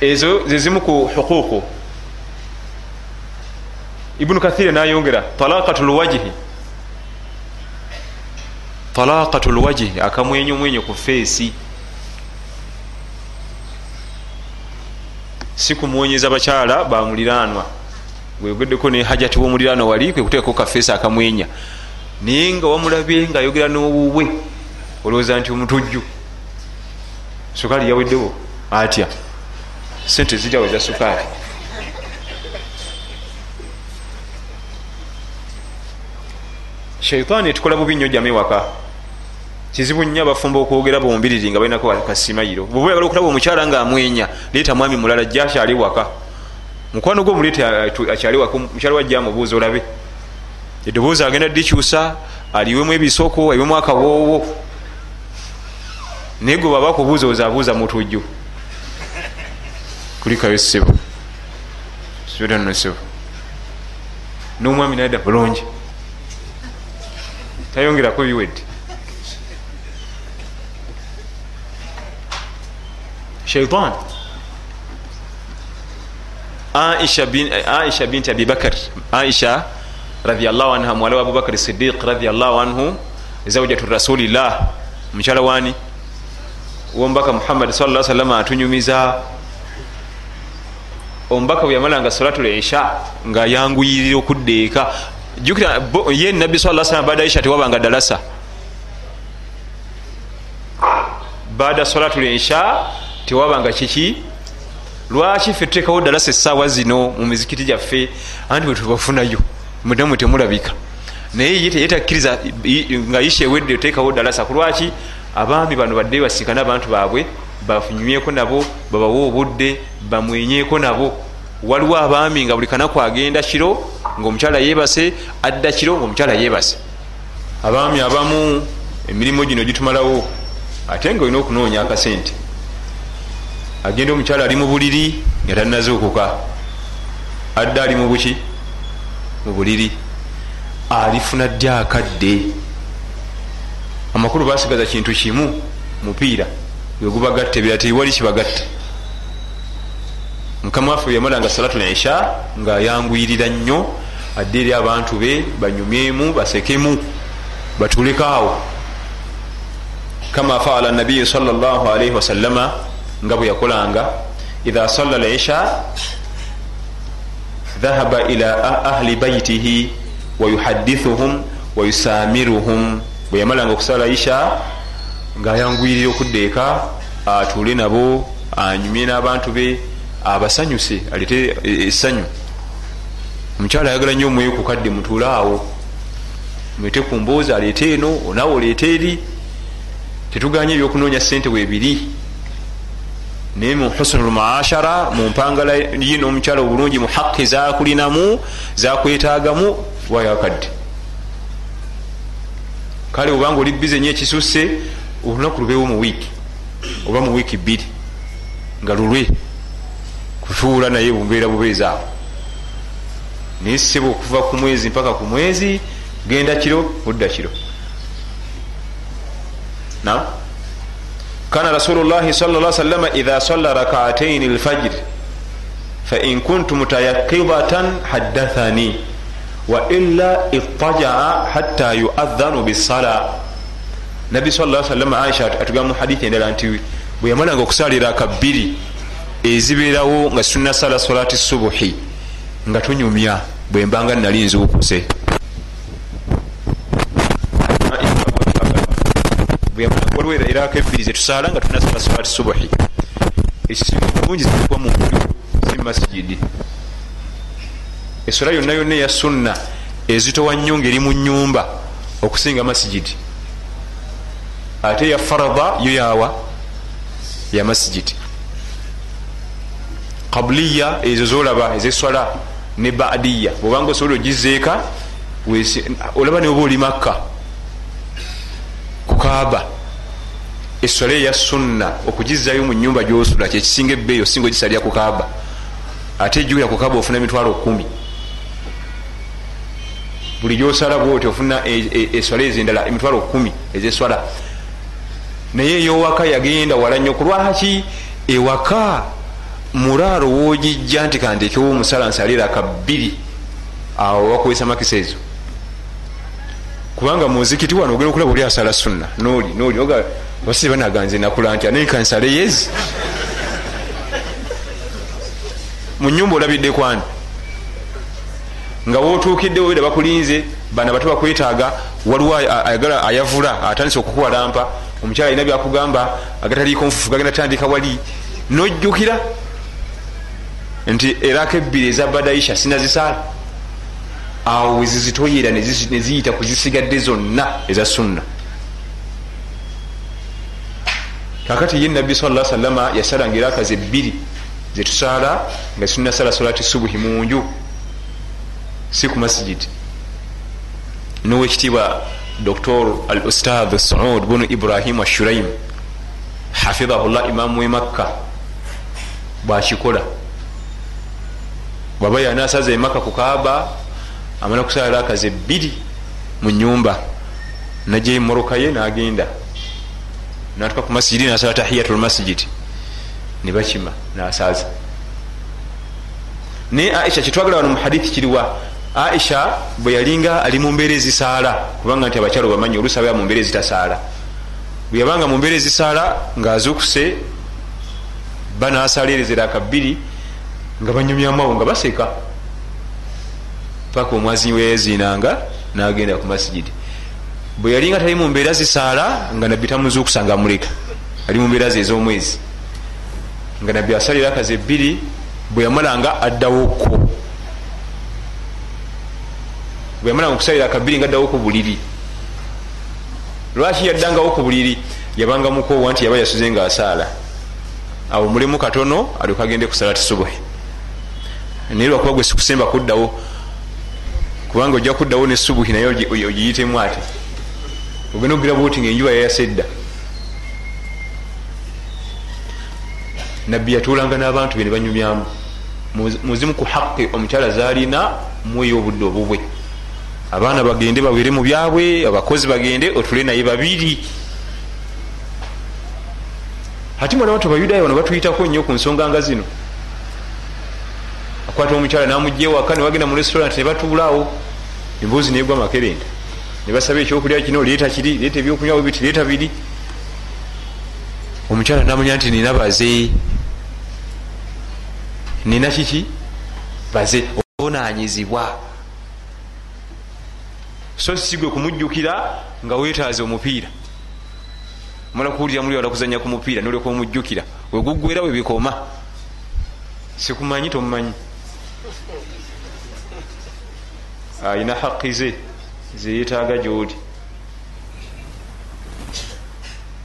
ezo zezimu ku huquuqu ibunu kathiri nayongera talaqatu lwajihi talaqatu lwajihi akamwenyo mwenyo ku feesi. Si kumwonyeza bakyala bamuliranwa wegeddeko ne hajati womuliranwa wali kwekuteekako kafeesi akamwenya. Naye nga wamulabye ngaayogera n'owuwe olowooza nti omutujju. Sukaali yaweddewo? Atya? Sente zijjawo eza sukaali shaitaani etukola bubi nnyo jama ewaka kizibu nnyo abafumba okwogera bombiriri nga balinako kasimayiro. Bwe oyagala okulaba omukyala nga amwenya leeta mwami mulala jja akyali waka. Mukwano gwe omuleeta akyali waka mukyala wajja amubuuza olabe. Eddoboozi agenda dikyusa aliwemu ebisoko aliwemu akawoowo. Naye gwe baba kubuuza ozaabuuza mutujju. Kulikayo ssebo sibetanno ssebo n'omwami nadda bulungi tayongerako biwedde shaitan aisha, bin, aisha binti abibakar aisha radiallahu anha muwala wa abubakar sidiq radiallahu anhu zaujatu rasulillah. Mukyala wani? Womubaka muhammad sa salama atunyumiza. Omubaka bwe yamalanga salatu lisha nga yanguyirira okudda eka jukira ye nabbi sa salama bada isha tewabanga dalasa bada salatu lisha tewabanga kiki lwaki fe tuteekawo dalasa essaawa zino mu mizikiti gyaffe anti bwe tubafunayo mudamu temulabika naye ye teyetakkiriza nga isha ewedde oteekawo dalasa kulwaki abaami bano badde basiika n'abantu baabwe bafunyweko nabo babawe obudde bamwenyeko nabo waliwo abaami nga buli kanaku agenda kiro ngaomukyala yebase adda kiro ngaomukyala yebase abaami abamu emirimu gino gitumalawo ate nga olina okunoonya akasente. Agenda omukyala ali mu buliri nga tanazuukuka adda ali mu buki? Mu buliri. Alifuna ddy akadde? Amakulu basigaza kintu kimu mupiira. Wegubagatta ebira tewali kibagatta mukama waffe yamalanga salatu lisha nga yanguyirira nnyo adde eri abantu be banyumyemu basekemu batulekaawo kama faala nabiyi salllahalaihi wasallama nga bwe yakolanga idha salla lisha dhahaba ila ahli baitihi wayuhadithuhum wayusamiruhum bwe yamalanga okusala isha ngaayanguyirira okudda eka atuule nabo anyumye n'abantu be abasanyuse alete essanyu omukyala ayagala nnyo omweyo ku kadde mutuule awo. Mwete ku mboozi aleete eno onaawe oleete eri. Tetuganye ebyokunoonya sente weebiri naye mu husnu lmaashara mu mpangala yi n'omukyala obulungi mu haqi zakulinamu zakwetaagamu wayo akadde kale obanga oli bize nyo ekisusse olunaku lubeewo mu wiiki oba mu wiiki bbiri nga lulwe kutuula naye bubeera bubeezi awo. Naye seba okuva ku mwezi mpaka ku mwezi genda kiro budda kiro. Na kana rasulu llahi sal lla salama idha salla rakataini lfajiri fain kuntu mutayakidatan haddathani waila itajaa hatta yuadhanu bisala nabbi sa salama aisha atugamba mu hadithi endala nti bwe yamalanga okusalira akabbiri ezibeerawo nga tunasala solati subuhi nga tunyumya bwembanga nali nzuukuse. Waliwo erako ebbiri zetusala nga tunasala solati subuhi. Ekisinga obulungi zikuba muntu si masigidi esola yonna yonna eya sunna ezitowa nnyo ngaeri mu nyumba okusinga masigidi ate ya farada yo yawa ya masigidi kabuliya ezo zolaba ezeswala ne badiya bwobanga osobola ogizeeka olaba neoba oli makka. Kukaaba. Eswala eya sunna. Okugizayo mu nyumba gyosula kyekisinga ebbeeyi osinga ogisalira kukaaba. Ate ejuira kukaaba ofuna emitwalo kumi. Buli gyosala bwoti ofuna eswala ezendala emitwalo kumi. Ezeswala naye eyowaka yagenda wala nnyo kulwaki ewaka mulaalo wogijja nti kandekewo omusala nsalira kabbiri awo wakwesa makisa ezo. Kubanga muzikiti wano ogenda okulaba oli asala sunna noli noli basi banaganze nakula ntya naye kansale yezi? Mu nyumba olabidde kwani nga wotuukiddewo era bakulinze bana bato bakwetaaga waliwo ayagala ayavula atandise okukuwalampa omukyala alina byakugamba agataliiko nfufu gagenda tandika wali nojjukira nti erako ebbiri eza badaisha sinazisaala awo wezizitoyera neziyita kuzisigadde zonna eza sunna. Kakati ye nabbi sala salama yasalanga erakazi ebbiri zetusaala nga tunasala solati subuhi munju si ku masigidi nowekitiibwa dr al ustad saud bunu ibrahim ashuraim hafidhahullah imamu wemakka bwakikola bwaba yanasaza emaka ku kaaba amala kusala rakazi ebbiri mu nyumba najja emoroka ye nagenda. Natuka ku masijidi nasala tahiyatu lmasijidi nebakima nasaza naye aisha kyetwagala wano muhadithi kiriwa aisha bwe yalinga ali mu mbeera ezisaala kubanga nti abakyalo bamanyi olusi abaya mu mbeera ezitasaala. Bwe yabanga mu mbeera ezisaala ngaazukuse banasalerezera akabbiri nga banyumyamu abo nga baseka paka omwazinyi weyazinanga nagenda ku masijidi. Bwe yalinga tali mu mbeera zisaala nga nabbi tamuzukusa nga amuleka. Ali mu mbeera ze ez'omwezi. Nga nabbi asalira akazi ebbiri bwe yamalanga addawoko bwe yamalanga okusalira akabbiri nga addawo ku buliri. Lwaki yaddangawo ku buliri? Yabanga mukoowa nti yaba yasuze nga asaala. Awo mulimu katono alyoka agende ku salati subuhi naye lwakuba gwe sikusemba kuddawo. Kubanga ojja kuddawo ne subuhi naye ogiyitemu ate. Ogenda okugira buti nga enjuba yayasedda nabbi yatuulanga n'abantu be ne banyumyamu. Muzimu ku haqi omukyala zaalina mueyo obudde obubwe. Abaana bagende bawere mu byabwe abakozi bagende otule naye babiri. Ati mwana watu abayudaaya wano batuyitako nnyo ku nsonga nga zino akwata omukyala namugja ewaka newagenda mu restaurant nebatuulaawo emboozi negwa makerenda. Nebasaba ekyokulya kino leeta kiri leeta ebyokunywa biti leeta biri omukyala namanya nti nina baze. Nina kiki? Baze obonanyizibwa so sigwe kumujjukira nga wetaaze omupiira. Mala kuwulira muli wala kuzanya ku mupiira nolyoka omujjukira. Weguggwera webikoma sikumanyi tomumanyi ayina haqi ze zeyetaaga gyoli.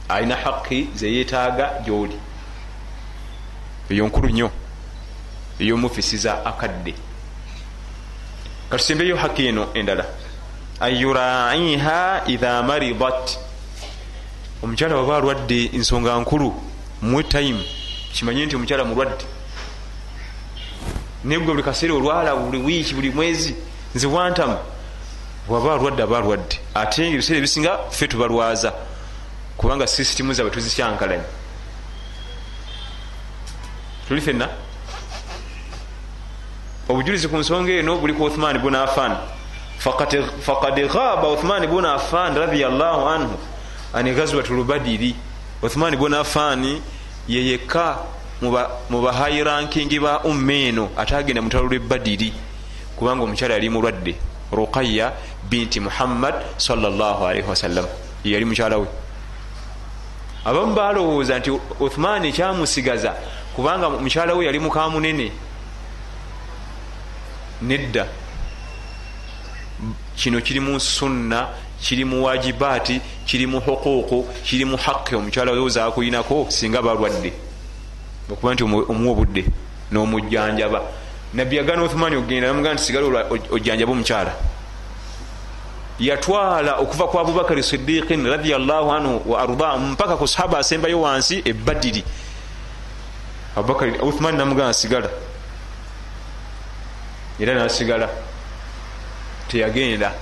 Ayina haqi zeyetaaga gyoli. Eyo nkulu nnyo. Eyomufisiza akadde. Katusembeyo haqi eno endala. Ayuraiha idha maridat. Omukyala waba alwadde ensonga nkulu mwe time kimanye nti omukyala mulwadde. Naye gwe buli kaseera olwala buli wiiki buli mwezi nze wantamu. Waba alwadde aba alwadde. Ate ebiseera ebisinga ffe tubalwaza. Kubanga sisitimu zabwe tuzikyankalanye tuli fenna obujulizi ku nsonga eno buli ku uthman bun afan fakad ghaba uthman bun afan radiallahu anhu ani gazwat lubadiri. Uthman bun afan yeyeka mu bahairankingi ba umma eno ate agenda mutalo lwebadiri kubanga omukyala yali mulwadde ruqaya binti muhammad wasallam yeyali mukyala we. Abamu balowooza nti uthman kyamusigaza kubanga mukyala we yali mukamunene. Nedda. Kino kiri mu sunna kiri mu wajibaati kiri mu huquuqu kiri mu haqi omukyala we ozakuyinako singa balwadde. Okuba nti omuwa obudde n'omujjanjaba nabbi yagana uthmani ogenda namugaa nti sigala ojjanjaba omukyala. Yatwala okuva ku abubakari sidiqin radiallahu anhu wa arda mpaka ku sahaba asembayo wansi ebadiri abubakari uthmani namugaa sigala. Era nasigala. Teyagenda.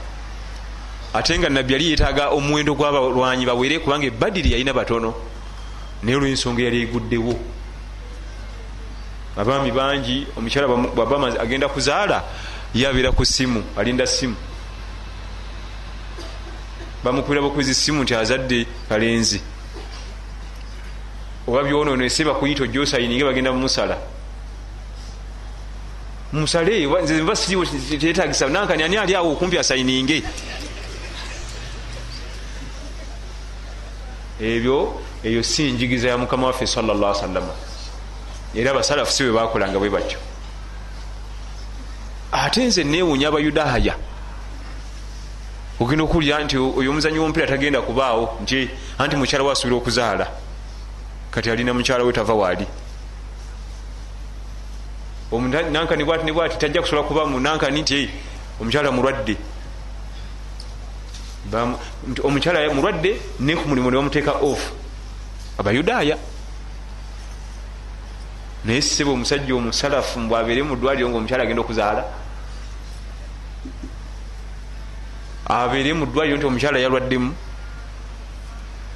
Ate nga nabbi yali yetaaga omuwendo gw'abalwanyi bawere kubanga ebadiri yalina batono. Naye olwensonga yali eguddewo abaami bangi omukyala bwaba agenda kuzaala yabeera ku simu alinda simu. Bamukubira bukuzi simu nti azadde kalenzi. Oba byonono ese bakuyita ojosayininge bagenda mumusala. Musale nze mba siriwo tetagisa nankani ani ali awo okumpi asayininge ebyo eyo si njigiza ya mukama waffe salllah sallama era abasalafu si bwe bakolanga bwe batyo. Ate nze newunya abayudaaya. Ogenda okuwulira nti oyo omuzanyi womupiira tagenda kubaawo nti anti mukyala wasubira okuzaala. Kati alina mukyala we tava waali. Nankani bwati ne bwati tajja kusobola kuba munankani nti omukyala mulwadde. Omukyala mulwadde ne ku mulimu ne bamuteeka off. Abayudaaya naye sebe omusajja omusalafu bwabeere mu ddwaliro nga omukyala agenda okuzaala abeere mu ddwaliro nti omukyala yalwaddemu.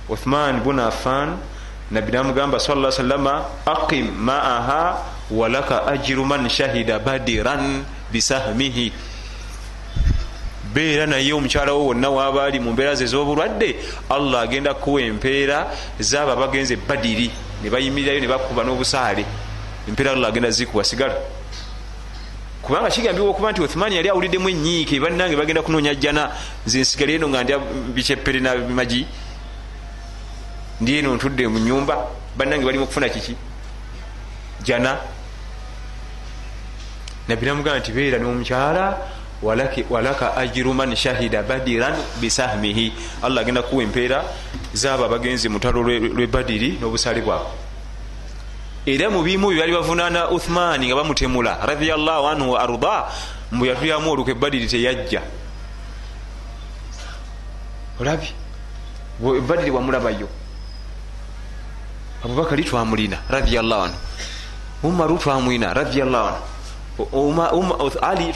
Uthman bun affan nabbi namugamba sala salama aqim maaha walaka ajiru man shahida badiran bisahmihi. Beera naye omukyala wo wonna waba ali mu mbeera ze ez'obulwadde allah agenda kuwa empeera zaabo abagenze badiri. Ne bayimirirayo ne bakuba n'obusaale empeera allah agenda zikuwa sigala. Kubanga kigambibwa okuba nti uthmani yali awuliddemu enyiike bannange bagenda kunoonya jjana nze nsigale eno nga ndya biceppere na bimagi ndi eno ntudde mu nyumba bannange balimu okufuna kiki? Jana nabbi namugamba nti beera n'omukyala walaka ajiru man shahida badiran bisahmihi allah agenda kuwa empeera zaabo abagenzi mutalo lwe badiri n'obusaale bwabwe era mu bimu byebali bavunaana uthmani nga bamutemula radiallahu anhu wa arda mbu yatulyamu olukwe badiri teyajja. Olabye badiri wamulabayo abubakari twamulina radiallahu anhu. Umaru twamwina radiallahu anhu. Ali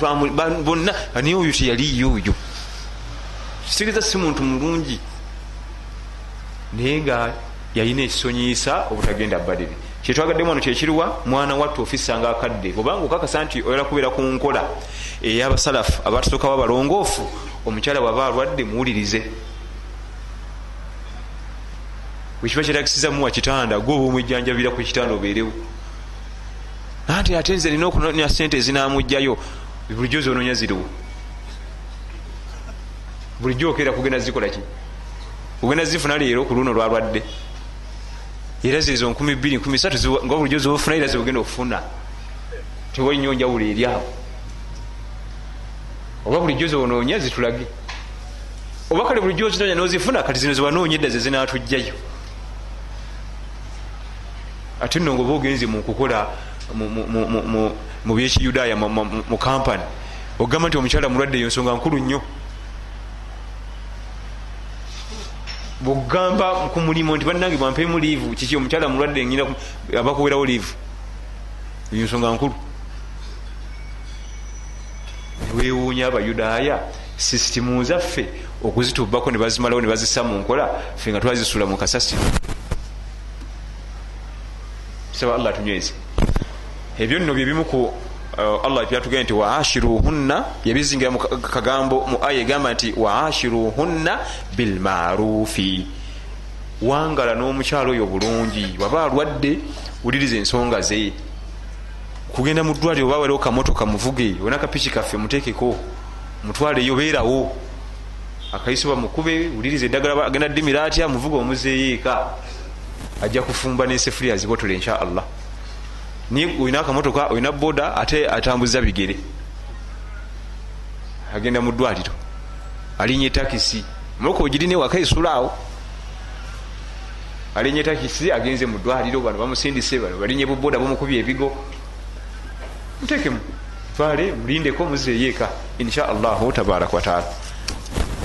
bonna naye oyo teyaliyo oyo kitegeza si muntu mulungi. Naye nga yalina ekisonyiisa obutagenda badiri kyetwagaddemu wano kyekiriwa mwana watte ofisanga akadde. Obanga okakasa nti oyala kubeera ku nkola eyabasalafu abatusookawo abalongoofu omukyala waba alwadde muwulirize. Wekiba kyetagisiza muwa kitanda gwoba omwijjanjabira ku kitanda obeerewo. Anti ate nze nina okunonya sente ezinamugjayo bulijjo zononya ziriwo. Bulijjo okeera kugenda zikola ki? Ogenda zifuna leero ku luno lwalwadde era zezo 23 nga bulijjo zofuna era zebugenda okufuna. Tewalinyo njawulo eryawo oba bulijjo zononya zitulage. Oba kale bulijjo zinonya nozifuna kati zino zewanonya edda zezinatugjayo ate nno ngaoba ogenze mukukola mu byekiyudaaya mu kampani ogamba nti omukyala mulwadde eyo nsonga nkulu nnyo bwogamba ku mulimu nti bannange bwampemu liivu kiki omukyala mulwadde nyina abakuwerawo liivu eyo nsonga nkulu. Newewuunya abayudaaya sisitimu zaffe okuzitubbako ne bazimalawo ne bazissa mu nkola fe nga twazisula mu kasasiro. Saba allah tunyweze ebyo nno byebimu ku allah byatugambye nti waashiruhunna yabizingira mu kagambo mu aya egamba nti waashiruhunna bilmarufi wangala n'omukyalo oyo bulungi waba alwadde wuliriza ensonga ze. Kugenda mu ddwaliro oba waliwo kamotoka muvuge ona kapiki kaffe muteekeko mutwaleyo beerawo. Akaiso bamukube wuliriza eddagala agenda ddimira atya muvuge omuzeeyo eka ajja kufumba nesefuriya zibotole insha allah ni olina akamotoka olina boda ate atambuza bigere. Agenda mu ddwaliro. Alinye takisi. Muloko ogirine waka esulaawo alinye takisi agenze mu ddwaliro bano bamusindise bano balinye buboda bamukubye ebigo. Mutekemu. Twale mulindeko muzeeyo eka insha allahu tabaraka wataala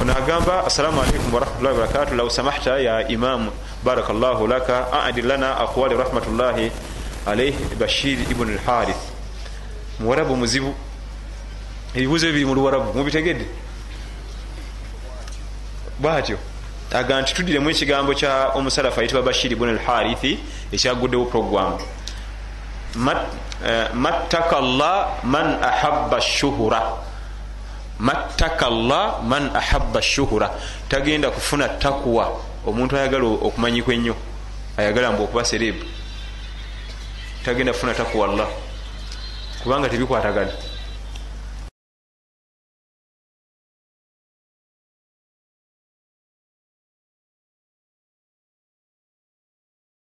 ono agamba assalamu alaikum warahmatullahi wabarakatu lau samahta ya imamu baraka llahu laka. Adil lana aqwali rahmatullahi alaih bashir ibn lharith muwarabu muzibu. Ebibuzo ebiri mu luwarabu mubitegedde? Bwatyo aga nti tuddiremu ekigambo kya omusalafu ayitibwa bashir ibn lharithi ekyaguddewo program mattaka llah man ahabba shuhura mattaka llah man ahabba shuhura tagenda kufuna takuwa omuntu ayagala okumanyikwa ennyo. Ayagala mbu okuba serebu tagenda kufuna takuwa llah kubanga tebikwatagana